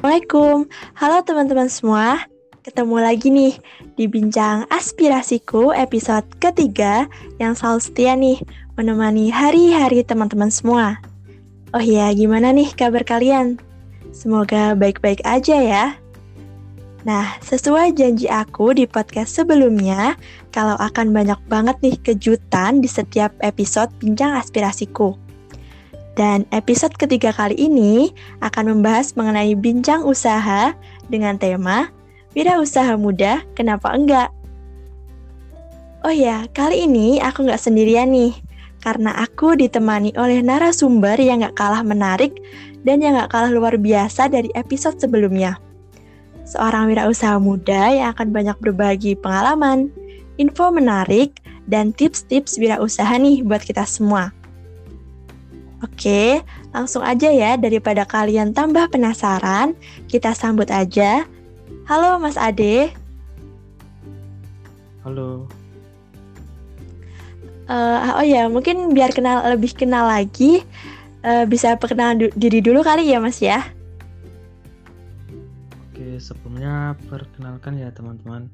Assalamualaikum, halo teman-teman semua. Ketemu lagi nih di Bincang Aspirasiku episode ketiga yang selalu setia nih menemani hari-hari teman-teman semua. Oh iya, gimana nih kabar kalian? Semoga baik-baik aja ya. Nah, sesuai janji aku di podcast sebelumnya, kalau akan banyak banget nih kejutan di setiap episode Bincang Aspirasiku. Dan episode ketiga kali ini akan membahas mengenai bincang usaha dengan tema Wira Usaha Muda, Kenapa Enggak? Oh ya, kali ini aku nggak sendirian nih, karena aku ditemani oleh narasumber yang nggak kalah menarik dan yang nggak kalah luar biasa dari episode sebelumnya. Seorang wirausaha muda yang akan banyak berbagi pengalaman, info menarik, dan tips-tips wirausaha nih buat kita semua. Oke, langsung aja ya daripada kalian tambah penasaran, kita sambut aja. Halo Mas Ade. Halo. Uh, oh ya, mungkin biar kenal lebih kenal lagi, uh, bisa perkenalan diri dulu kali ya Mas ya. Oke, sebelumnya perkenalkan ya teman-teman.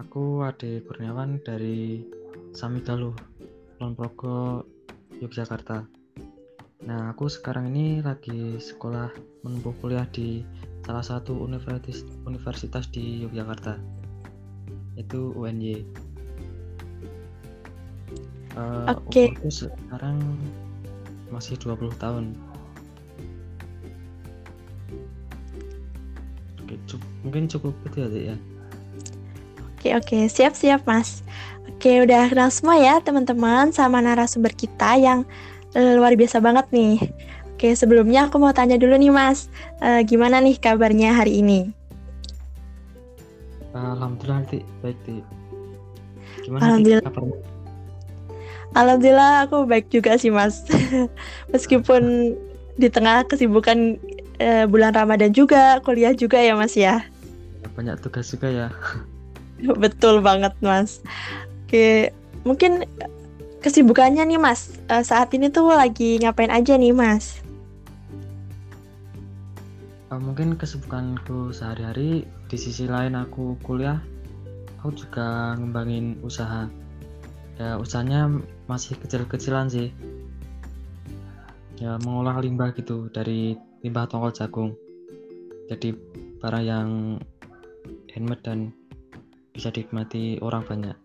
Aku Ade Kurniawan dari Samigaluh, Progo, Yogyakarta. Nah, aku sekarang ini lagi sekolah menempuh kuliah di salah satu universitas universitas di Yogyakarta. Itu UNY. Uh, Oke. Okay. sekarang masih 20 tahun. Oke, cukup, mungkin cukup itu ya, ya. Oke, oke, siap-siap, Mas. Oke, udah kenal semua ya, teman-teman, sama narasumber kita yang luar biasa banget nih. Oke, sebelumnya aku mau tanya dulu nih Mas, uh, gimana nih kabarnya hari ini? Alhamdulillah, Ti. Baik, Ti. Gimana Alhamdulillah. kabarnya? Alhamdulillah aku baik juga sih Mas. Meskipun di tengah kesibukan uh, bulan Ramadan juga, kuliah juga ya Mas ya. Banyak tugas juga ya. Betul banget Mas. Oke, mungkin kesibukannya nih Mas, uh, saat ini tuh lagi ngapain aja nih Mas? Uh, mungkin kesibukanku sehari-hari di sisi lain aku kuliah, aku juga ngembangin usaha. Ya usahanya masih kecil-kecilan sih. Ya mengolah limbah gitu dari limbah tongkol jagung. Jadi barang yang handmade dan bisa dinikmati orang banyak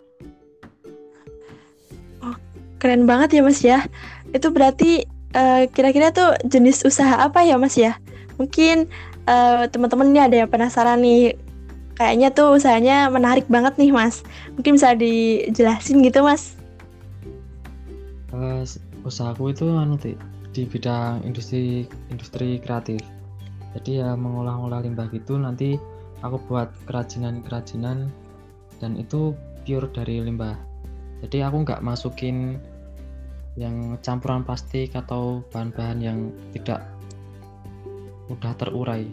keren banget ya Mas ya. Itu berarti eh, kira-kira tuh jenis usaha apa ya Mas ya? Mungkin uh, teman-teman ini ada yang penasaran nih. Kayaknya tuh usahanya menarik banget nih Mas. Mungkin bisa dijelasin gitu Mas. Uh, usahaku itu anu di bidang industri industri kreatif. Jadi ya mengolah-olah limbah gitu nanti aku buat kerajinan-kerajinan dan itu pure dari limbah. Jadi aku nggak masukin yang campuran plastik atau bahan-bahan yang tidak mudah terurai.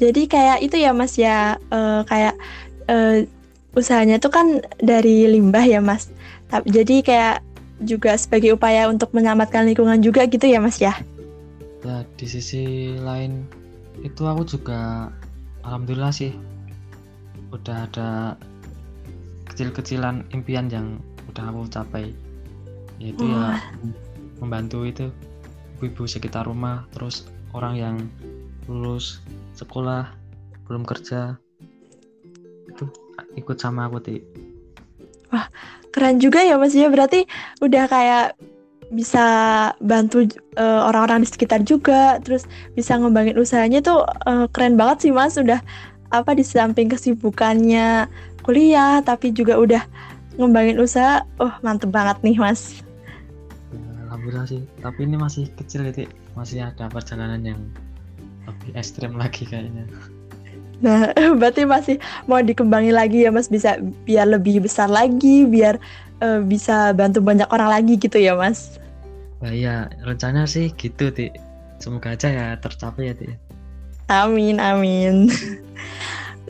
Jadi kayak itu ya Mas ya uh, kayak uh, usahanya tuh kan dari limbah ya Mas. Jadi kayak juga sebagai upaya untuk menyelamatkan lingkungan juga gitu ya Mas ya. Ya di sisi lain itu aku juga alhamdulillah sih udah ada kecil-kecilan impian yang udah aku capai. Yaitu ya membantu itu ibu-ibu sekitar rumah terus orang yang lulus sekolah belum kerja itu ikut sama aku ti. Wah keren juga ya mas ya berarti udah kayak bisa bantu uh, orang-orang di sekitar juga terus bisa ngembangin usahanya tuh uh, keren banget sih mas. Udah apa di samping kesibukannya kuliah tapi juga udah ngembangin usaha. Oh mantep banget nih mas. Alhamdulillah sih. Tapi ini masih kecil ya masih ada perjalanan yang lebih ekstrim lagi kayaknya. Nah berarti masih mau dikembangin lagi ya mas? Bisa biar lebih besar lagi biar uh, bisa bantu banyak orang lagi gitu ya mas? Nah iya. Rencana sih gitu ti. Semoga aja ya tercapai ya ti. Amin amin.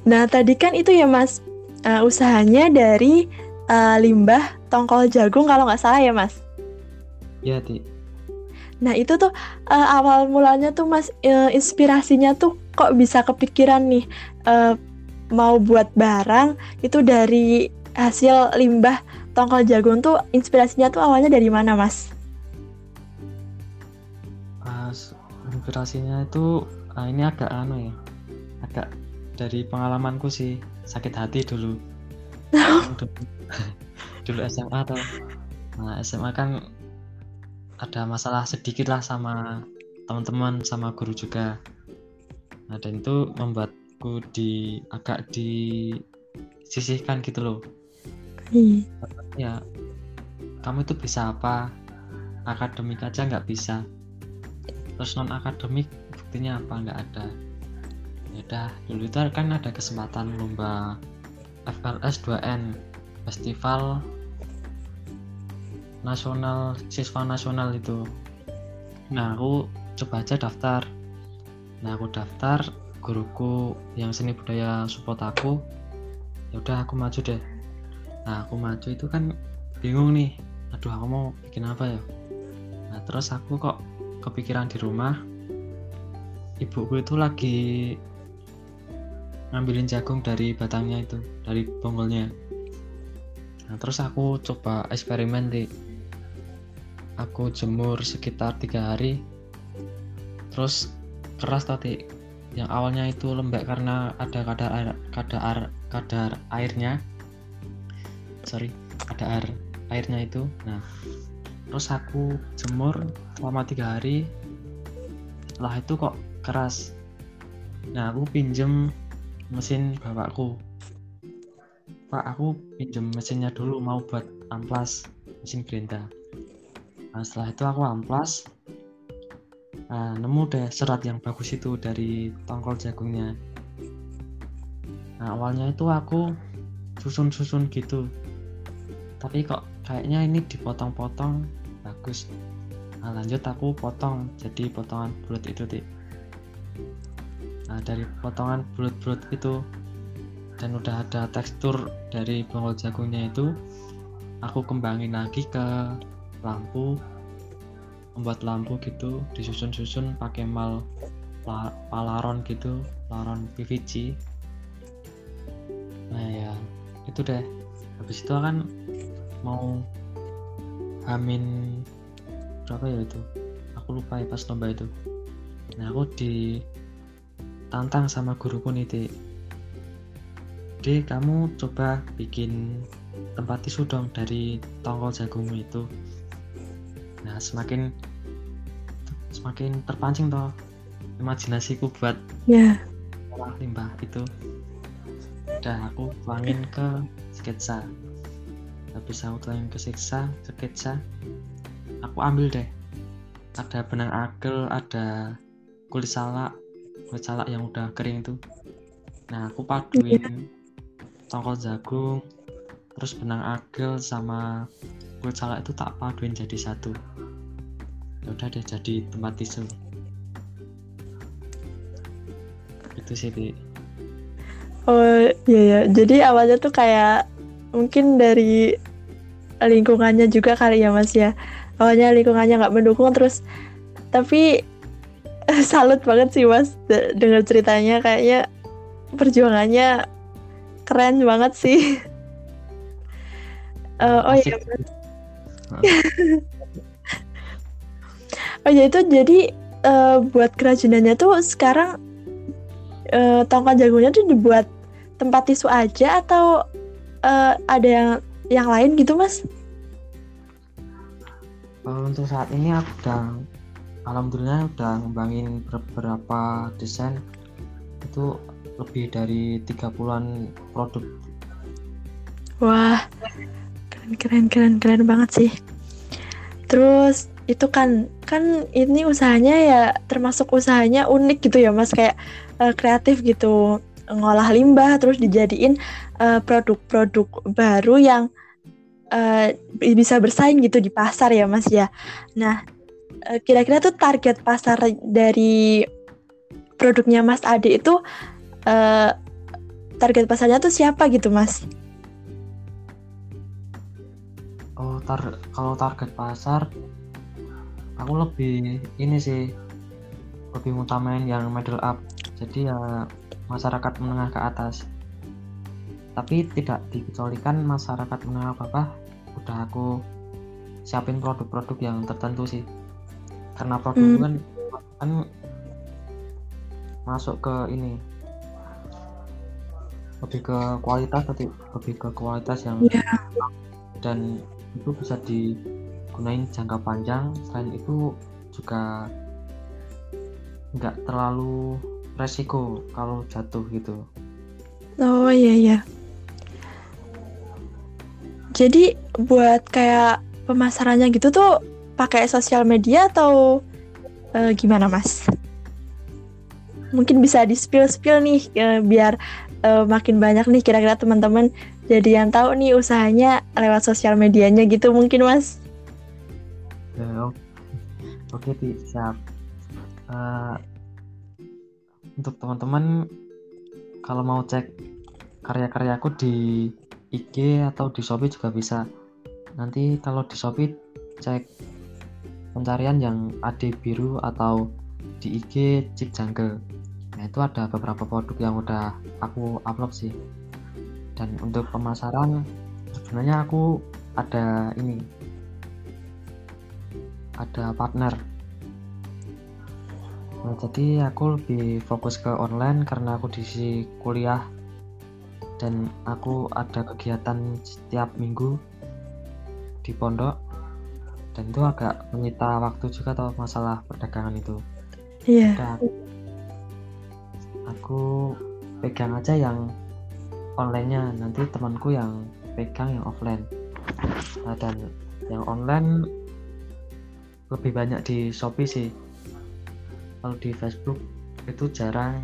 Nah tadi kan itu ya mas uh, usahanya dari uh, limbah tongkol jagung kalau nggak salah ya mas? Iya ti. Nah itu tuh uh, awal mulanya tuh mas uh, inspirasinya tuh kok bisa kepikiran nih uh, mau buat barang itu dari hasil limbah tongkol jagung tuh inspirasinya tuh awalnya dari mana mas? Uh, inspirasinya itu uh, ini agak anu ya agak dari pengalamanku sih sakit hati dulu. Dulu, SMA tuh nah SMA kan ada masalah sedikit lah sama teman-teman sama guru juga. Nah dan itu membuatku di agak disisihkan gitu loh. Hmm. ya kamu itu bisa apa? Akademik aja nggak bisa. Terus non akademik buktinya apa? Nggak ada udah dulu itu kan ada kesempatan lomba FLS 2N festival nasional siswa nasional itu. Nah aku coba aja daftar. Nah aku daftar guruku yang seni budaya support aku ya udah aku maju deh. Nah aku maju itu kan bingung nih aduh aku mau bikin apa ya? Nah terus aku kok kepikiran di rumah ibuku itu lagi ngambilin jagung dari batangnya itu dari bonggolnya. Nah terus aku coba eksperimen deh aku jemur sekitar tiga hari. Terus keras tadi yang awalnya itu lembek karena ada kadar air kadar kadar airnya. Sorry ada air airnya itu. Nah terus aku jemur selama tiga hari. Setelah itu kok keras. Nah aku pinjem mesin bapakku. Pak aku pinjem mesinnya dulu mau buat amplas mesin gerinda. Nah, setelah itu aku amplas nah, nemu deh serat yang bagus itu dari tongkol jagungnya. Nah awalnya itu aku susun-susun gitu. Tapi kok kayaknya ini dipotong-potong bagus. Nah lanjut aku potong jadi potongan bulat itu deh nah dari potongan bulat-bulat itu. Dan udah ada tekstur dari bongol jagungnya itu aku kembangin lagi ke lampu membuat lampu gitu disusun-susun pakai mal palaron gitu palaron PVC nah ya itu deh. Habis itu kan mau hamin berapa ya itu? Aku lupa ya pas lomba itu. Nah aku ditantang sama guruku nih dek dek kamu coba bikin tempat tisu dong dari tongkol jagungmu itu. Nah semakin semakin terpancing toh imajinasiku buat yeah. limbah itu. Udah aku tuangin ke sketsa. Habis aku tuangin ke sketsa sketsa aku ambil deh. Ada benang agel ada kulit salak kulit salak yang udah kering itu. Nah aku paduin tongkol jagung terus benang agel sama kulit salak itu tak paduin jadi satu. Ya udah deh jadi tempat tisu. Itu sih di oh iya ya jadi awalnya tuh kayak mungkin dari lingkungannya juga kali ya mas ya. Awalnya lingkungannya nggak mendukung terus tapi salut banget sih mas dengar ceritanya. Kayaknya perjuangannya keren banget sih. Uh, oh iya oh ya itu jadi uh, buat kerajinannya tuh sekarang uh, tongkat jagungnya tuh dibuat tempat tisu aja atau uh, ada yang yang lain gitu mas? Untuk saat ini aku udah alhamdulillah udah ngembangin beberapa desain. Itu lebih dari 30-an produk. Wah, keren keren keren banget sih. Terus itu kan kan ini usahanya ya termasuk usahanya unik gitu ya mas. Kayak uh, kreatif gitu. Ngolah limbah terus dijadiin uh, produk-produk baru yang uh, bisa bersaing gitu di pasar ya mas ya. Nah kira-kira tuh target pasar dari produknya mas Ade itu uh, target pasarnya tuh siapa gitu mas? oh tar kalau target pasar aku lebih ini sih lebih utamain yang middle up. Jadi ya masyarakat menengah ke atas. Tapi tidak dikecualikan masyarakat menengah ke bawah udah aku siapin produk-produk yang tertentu sih karena produk Hmm. kan kan masuk ke ini lebih ke kualitas lebih, lebih ke kualitas yang Iya. dan itu bisa digunain jangka panjang selain itu juga nggak terlalu resiko kalau jatuh gitu Oh iya iya. Jadi buat kayak pemasarannya gitu tuh pakai sosial media atau eh, gimana Mas? Mungkin bisa di spill spill nih eh, biar eh, makin banyak nih kira-kira teman-teman jadi yang tahu nih usahanya lewat sosial medianya gitu mungkin Mas. Ya, oke Ti, siap Eh, untuk teman-teman kalau mau cek karya-karyaku di IG atau di Shopee juga bisa nanti kalau di Shopee cek pencarian yang AD biru atau di IG Cik Jungle. Nah itu ada beberapa produk yang udah aku upload sih. Dan untuk pemasaran sebenarnya aku ada ini. Ada partner. Nah, jadi aku lebih fokus ke online karena aku diisi kuliah. Dan aku ada kegiatan setiap minggu di pondok dan itu agak menyita waktu juga atau masalah perdagangan itu. Iya. Udah, aku pegang aja yang online-nya nanti temanku yang pegang yang offline Nah, dan yang online lebih banyak di Shopee sih kalau di Facebook itu jarang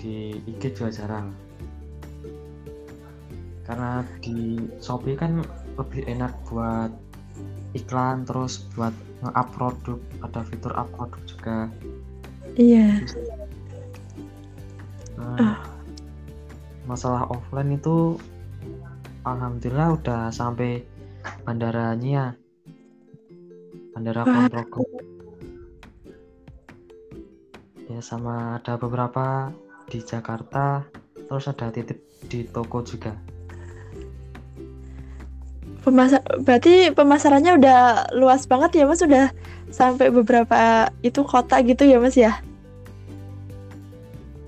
di IG juga jarang karena di Shopee kan lebih enak buat iklan terus buat nge-up produk ada fitur up produk juga. Iya. Nah, masalah offline itu alhamdulillah udah sampai bandara Nia. Bandara. Ponorogo. Ya sama ada beberapa di Jakarta terus ada titip di toko juga Pemasar berarti pemasarannya udah luas banget ya Mas, udah sampai beberapa itu kota gitu ya Mas ya?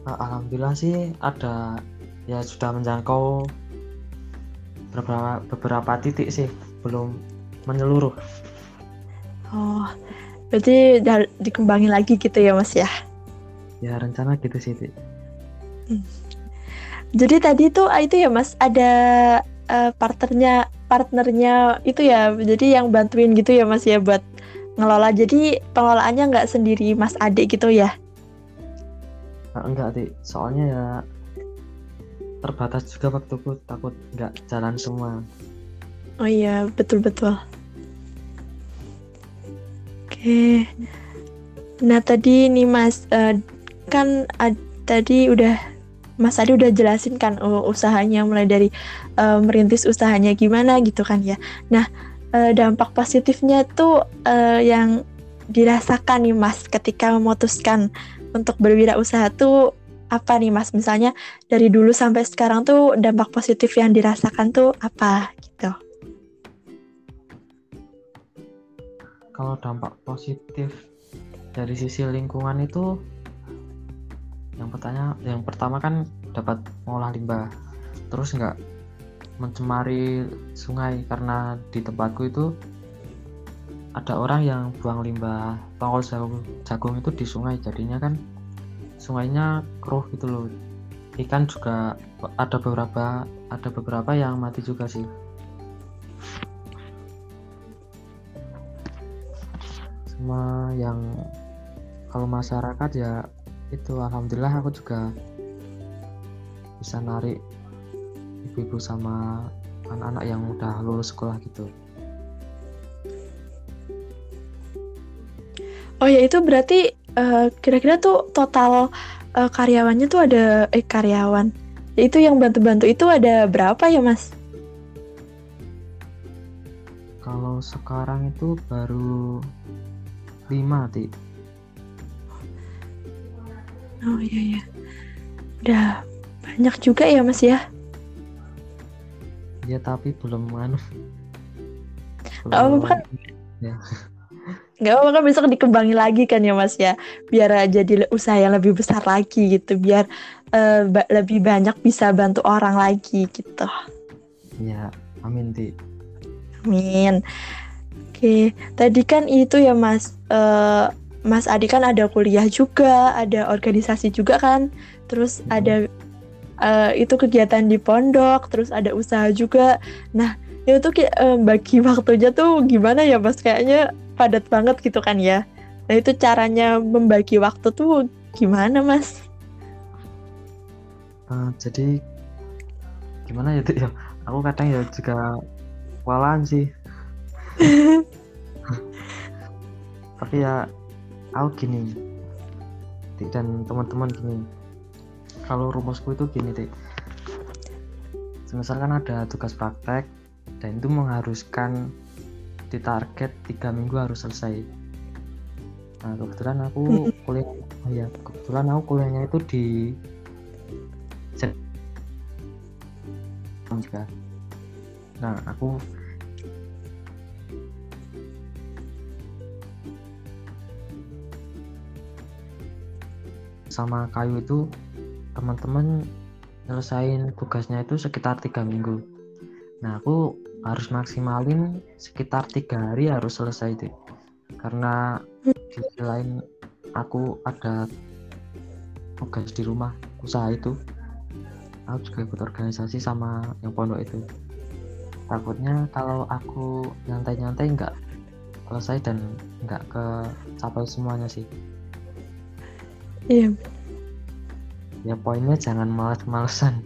Nah, alhamdulillah sih ada ya sudah menjangkau beberapa beberapa titik sih belum menyeluruh Oh, berarti dikembangin lagi gitu ya Mas ya? ya rencana gitu sih Ti. Jadi tadi tuh ah, itu ya Mas ada eh, partnernya partnernya itu ya, jadi yang bantuin gitu ya Mas ya buat ngelola. Jadi pengelolaannya nggak sendiri Mas Adik gitu ya? Nah, enggak Ti. soalnya ya terbatas juga waktuku takut nggak jalan semua Oh iya, betul-betul. Oke. Nah, tadi nih Mas, eh, kan ad- tadi udah Mas Adi udah jelasin kan uh, usahanya mulai dari eh, merintis usahanya gimana gitu kan ya. Nah, eh, dampak positifnya tuh eh, yang dirasakan nih Mas ketika memutuskan untuk berwirausaha tuh apa nih Mas? Misalnya dari dulu sampai sekarang tuh dampak positif yang dirasakan tuh apa gitu. kalau dampak positif dari sisi lingkungan itu yang pertama yang pertama kan dapat mengolah limbah. Terus nggak mencemari sungai karena di tempatku itu ada orang yang buang limbah. Tongkol jagung, jagung itu di sungai jadinya kan sungainya keruh gitu loh. Ikan juga ada beberapa ada beberapa yang mati juga sih. Sama yang kalau masyarakat ya itu alhamdulillah aku juga bisa narik ibu-ibu sama anak-anak yang udah lulus sekolah gitu Oh ya itu berarti eh, kira-kira tuh total eh, karyawannya tuh ada eh karyawan. Ya, itu yang bantu-bantu itu ada berapa ya Mas? kalau sekarang itu baru lima ti Oh iya iya. Udah banyak juga ya Mas ya. ya tapi belum anu Nggak apa-apa kan? Nggak apa-apa kan besok dikembangin lagi kan ya Mas ya. Biar jadi usaha yang lebih besar lagi gitu. Biar eh, ba- lebih banyak bisa bantu orang lagi gitu. ya amin ti Amin. Oke, tadi kan itu ya Mas. eh, Mas Adi kan ada kuliah juga, ada organisasi juga kan. Terus ada eh, itu kegiatan di pondok, terus ada usaha juga. Nah, itu tuh kayak, eh, bagi waktunya tuh gimana ya Mas? Kayaknya padat banget gitu kan ya. Nah, itu caranya membagi waktu tuh gimana Mas? Eh, jadi gimana ya Ti? ya aku kadang ya juga kewalahan sih tapi ya aku gini. Ti, dan teman-teman gini. Kalau rumusku itu gini Ti. semisal kan ada tugas praktek dan itu mengharuskan di target tiga minggu harus selesai. Nah kebetulan aku kuliah oh ya kebetulan aku kuliahnya itu di juga. Nah aku sama kayu itu teman-teman nyelesain tugasnya itu sekitar tiga minggu. Nah aku harus maksimalin sekitar tiga hari harus selesai itu. Karena di lain aku ada tugas di rumah usaha itu. Aku juga ikut organisasi sama yang pondok itu. Takutnya kalau aku nyantai-nyantai nggak selesai dan nggak ke capai semuanya sih Iya. ya poinnya jangan malas-malesan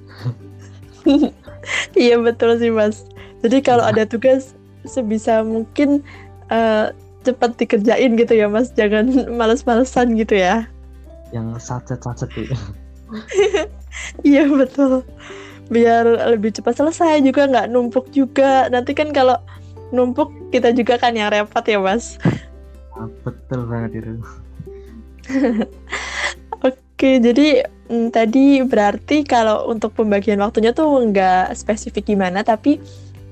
Iya betul sih Mas. Jadi kalau ada tugas sebisa mungkin eh, cepat dikerjain gitu ya Mas. Jangan males-malesan gitu ya. yang sacet-sacet itu Iya betul. Biar lebih cepat selesai juga nggak numpuk juga. Nanti kan kalau numpuk kita juga kan yang repot ya Mas. Ah, betul banget itu Oke, jadi mm, tadi berarti kalau untuk pembagian waktunya tuh nggak spesifik gimana, tapi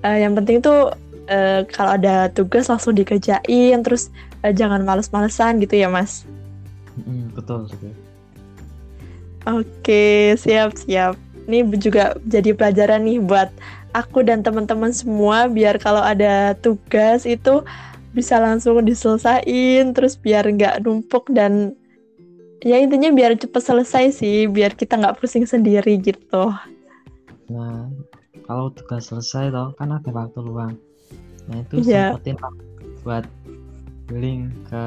eh, yang penting tuh eh, kalau ada tugas langsung dikerjain, terus eh, jangan males-malesan gitu ya Mas. Mm, betul betul. Oke, siap-siap. Ini juga jadi pelajaran nih buat aku dan teman-teman semua biar kalau ada tugas itu bisa langsung diselesain, terus biar nggak numpuk dan ya intinya biar cepet selesai sih, biar kita nggak pusing sendiri gitu. nah kalau tugas selesai toh kan ada waktu luang nah itu Iya. sempetin buat healing ke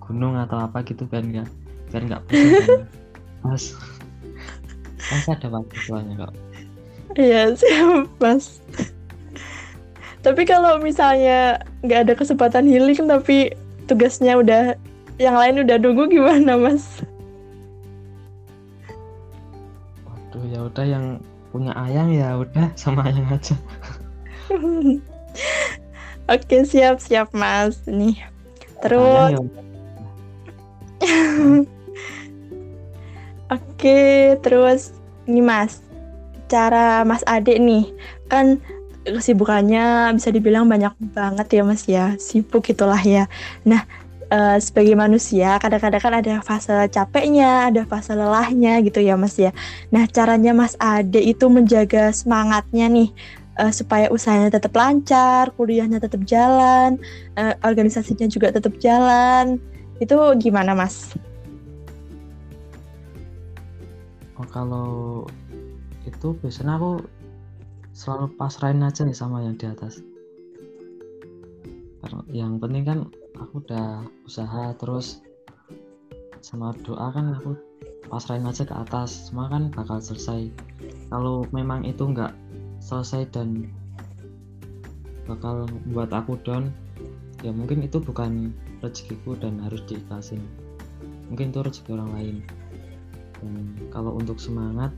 gunung atau apa gitu kan nggak biar nggak pusing kan. pas ada waktu luangnya kok Iya, siap, Mas. Tapi kalau misalnya nggak ada kesempatan healing tapi tugasnya udah yang lain udah nunggu gimana, Mas? waduh ya udah yang punya ayang ya udah sama ayang aja Oke, siap, siap, Mas. Nih. Terus, ya oke, terus ini Mas. Cara Mas Ade nih, kan kesibukannya bisa dibilang banyak banget ya Mas ya. Sibuk itulah ya. Nah, eh, sebagai manusia kadang-kadang kan ada fase capeknya, ada fase lelahnya gitu ya Mas ya. Nah, caranya Mas Ade itu menjaga semangatnya nih eh, supaya usahanya tetap lancar, kuliahnya tetap jalan, eh, organisasinya juga tetap jalan. Itu gimana Mas? oh, kalau itu biasanya aku selalu pasrahin aja nih sama yang di atas yang penting kan aku udah usaha terus. Sama doa kan aku pasrahin aja ke atas semua kan bakal selesai. Kalau memang itu nggak selesai dan bakal buat aku down ya mungkin itu bukan rezekiku dan harus diikhlasin. Mungkin itu rezeki orang lain. Dan kalau untuk semangat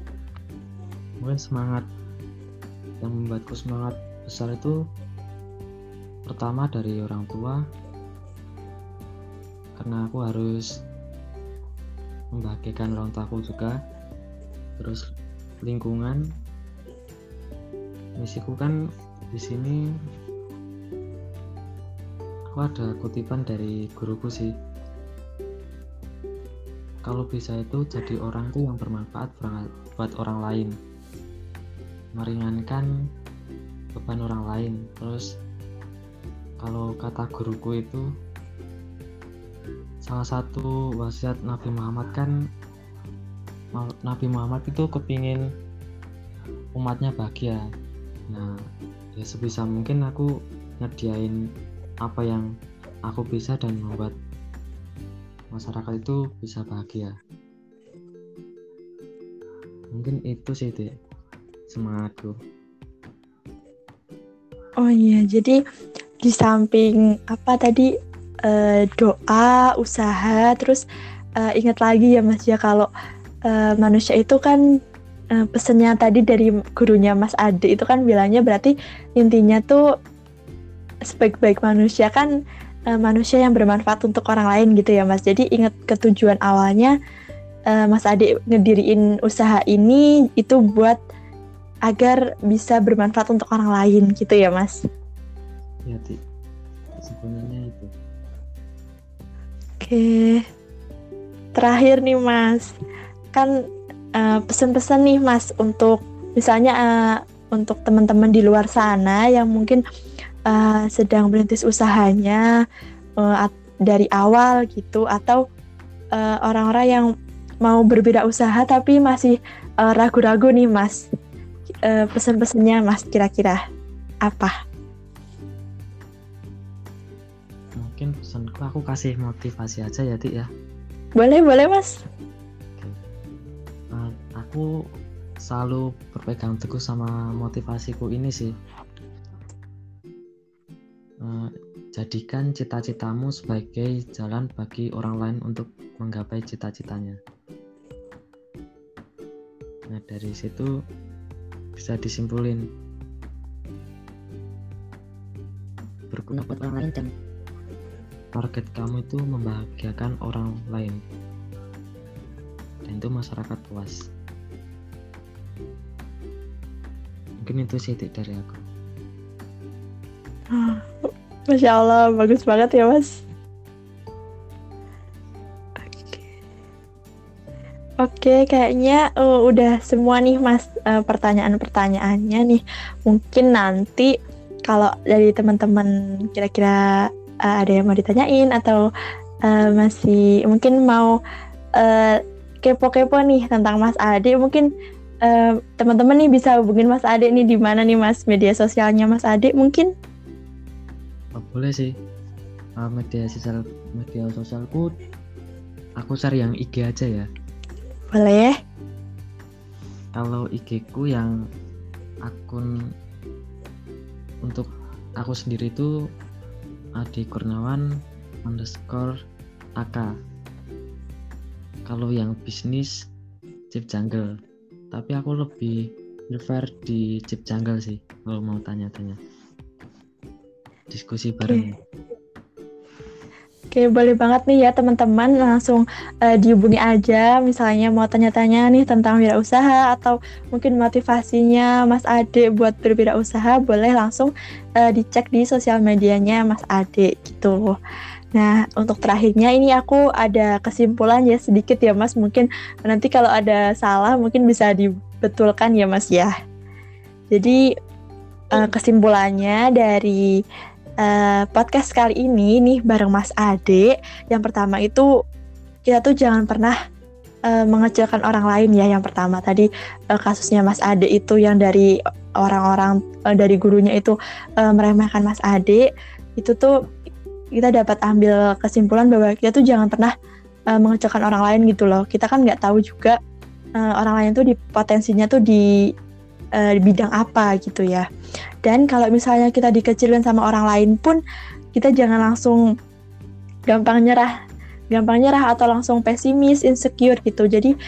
mungkin semangat yang membuatku semangat besar itu pertama dari orang tua karena aku harus membahagiakan orang tuaku juga. Terus lingkungan. Misiku kan di sini aku ada kutipan dari guruku sih. Kalau bisa itu jadi orang tuh yang bermanfaat buat orang lain. Meringankan beban orang lain. Terus kalau kata guruku itu salah satu wasiat Nabi Muhammad kan Nabi Muhammad itu kepingin umatnya bahagia. Nah ya sebisa mungkin aku nyediain apa yang aku bisa dan membuat masyarakat itu bisa bahagia. Mungkin itu sih deh semangatku. Oh iya jadi di samping apa tadi uh, doa usaha terus uh, ingat lagi ya mas ya kalau uh, manusia itu kan uh, pesennya tadi dari gurunya Mas Ade itu kan bilangnya berarti intinya tuh sebaik-baik manusia kan uh, manusia yang bermanfaat untuk orang lain gitu ya Mas. Jadi ingat ketujuan awalnya uh, Mas Ade ngediriin usaha ini itu buat agar bisa bermanfaat untuk orang lain gitu ya Mas. Ya. Sebenarnya itu. Oke. Terakhir nih Mas. Kan uh, pesan-pesan nih Mas untuk misalnya uh, untuk teman-teman di luar sana yang mungkin uh, sedang merintis usahanya uh, dari awal gitu atau orang-orang uh, yang mau berbeda usaha tapi masih ragu-ragu uh, nih Mas. Uh, pesan-pesannya Mas kira-kira apa? Mungkin pesanku aku kasih motivasi aja ya, Tik ya. Boleh, boleh Mas. Aku selalu berpegang teguh sama motivasiku ini sih. Uh, jadikan cita-citamu sebagai jalan bagi orang lain untuk menggapai cita-citanya. Nah dari situ bisa disimpulin. Berguna buat orang lain dan target kamu itu membahagiakan orang lain. Dan itu masyarakat puas mungkin itu sih dari aku. Masya Allah bagus banget ya mas. Oke, kayaknya uh, udah semua nih Mas uh, pertanyaan-pertanyaannya nih. Mungkin nanti kalau dari teman-teman kira-kira uh, ada yang mau ditanyain atau uh, masih mungkin mau kepo-kepo nih tentang Mas Ade, mungkin uh, teman-teman nih bisa hubungin Mas Ade nih di mana nih Mas media sosialnya Mas Ade mungkin? Oh, boleh sih. Uh, media sosial media sosialku aku cari yang IG aja ya. Boleh. Kalau IG ku yang akun untuk aku sendiri itu Adi Kurnawan underscore AK. Kalau yang bisnis Chip Jungle. Tapi aku lebih prefer di chip jungle sih kalau mau tanya-tanya. Diskusi bareng Oke, boleh banget nih ya teman-teman langsung uh, dihubungi aja misalnya mau tanya-tanya nih tentang wirausaha atau mungkin motivasinya Mas Ade buat berwirausaha boleh langsung uh, dicek di sosial medianya Mas Ade gitu. Nah, untuk terakhirnya ini aku ada kesimpulan ya sedikit ya Mas. Mungkin nanti kalau ada salah mungkin bisa dibetulkan ya Mas ya. Jadi uh, kesimpulannya dari uh, podcast kali ini nih bareng Mas Ade. Yang pertama itu kita tuh jangan pernah uh, mengecilkan orang lain ya. Yang pertama tadi uh, kasusnya Mas Ade itu yang dari orang-orang uh, dari gurunya itu uh, meremehkan Mas Ade itu tuh kita dapat ambil kesimpulan bahwa kita tuh jangan pernah uh, mengecilkan orang lain gitu loh. Kita kan nggak tahu juga orang lain tuh di potensinya tuh di uh, bidang apa gitu ya. Dan kalau misalnya kita dikecilin sama orang lain pun kita jangan langsung gampang nyerah, gampang nyerah atau langsung pesimis, insecure gitu. Jadi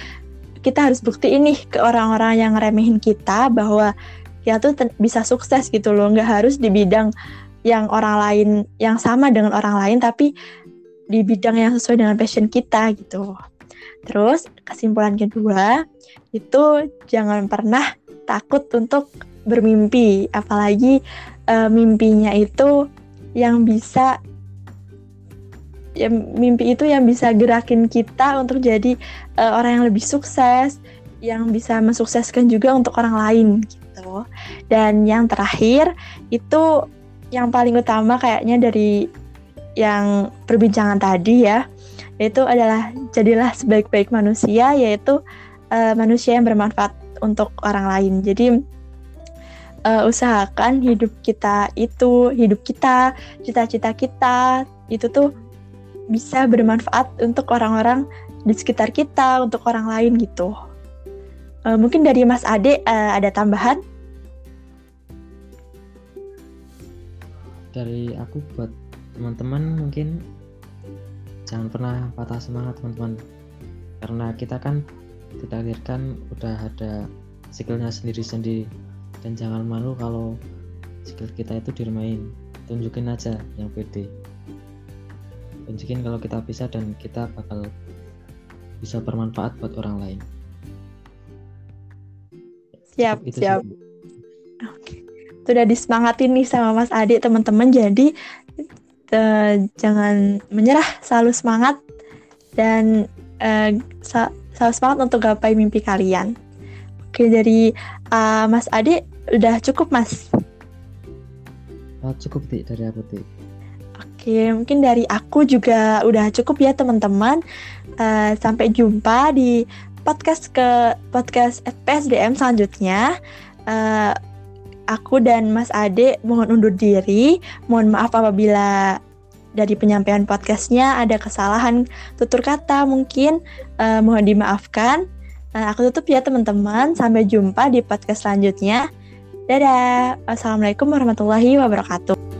kita harus bukti ini ke orang-orang yang ngeremehin kita bahwa kita tuh bisa sukses gitu loh, nggak harus di bidang yang orang lain yang sama dengan orang lain tapi di bidang yang sesuai dengan passion kita gitu. Terus kesimpulan kedua itu jangan pernah takut untuk bermimpi, apalagi uh, mimpinya itu yang bisa ya mimpi itu yang bisa gerakin kita untuk jadi uh, orang yang lebih sukses, yang bisa mensukseskan juga untuk orang lain gitu. Dan yang terakhir itu yang paling utama kayaknya dari yang perbincangan tadi ya, yaitu adalah jadilah sebaik-baik manusia yaitu uh, manusia yang bermanfaat untuk orang lain. Jadi uh, usahakan hidup kita itu, hidup kita, cita-cita kita itu tuh bisa bermanfaat untuk orang-orang di sekitar kita, untuk orang lain gitu. Uh, mungkin dari Mas Ade uh, ada tambahan? Dari aku buat teman-teman mungkin jangan pernah patah semangat teman-teman karena kita kan ditakdirkan udah ada skillnya sendiri-sendiri. Dan jangan malu kalau skill kita itu diremain tunjukin aja yang pede. Tunjukin kalau kita bisa dan kita bakal bisa bermanfaat buat orang lain. Siap itu siap. Oke. Sudah disemangatin nih sama Mas Adi teman-teman. Jadi uh, jangan menyerah selalu semangat. Dan uh, selalu semangat untuk gapai mimpi kalian. Oke, dari uh, Mas Ade udah cukup, Mas? Oh, cukup, Ti, dari aku, Ti. Oke, mungkin dari aku juga udah cukup ya, teman-teman. Uh, sampai jumpa di podcast ke podcast PSDM selanjutnya. Uh, aku dan Mas Ade mohon undur diri. Mohon maaf apabila dari penyampaian podcastnya ada kesalahan tutur kata mungkin uh, mohon dimaafkan. Uh, aku tutup ya teman-teman. Sampai jumpa di podcast selanjutnya. Dadah. Wassalamualaikum warahmatullahi wabarakatuh.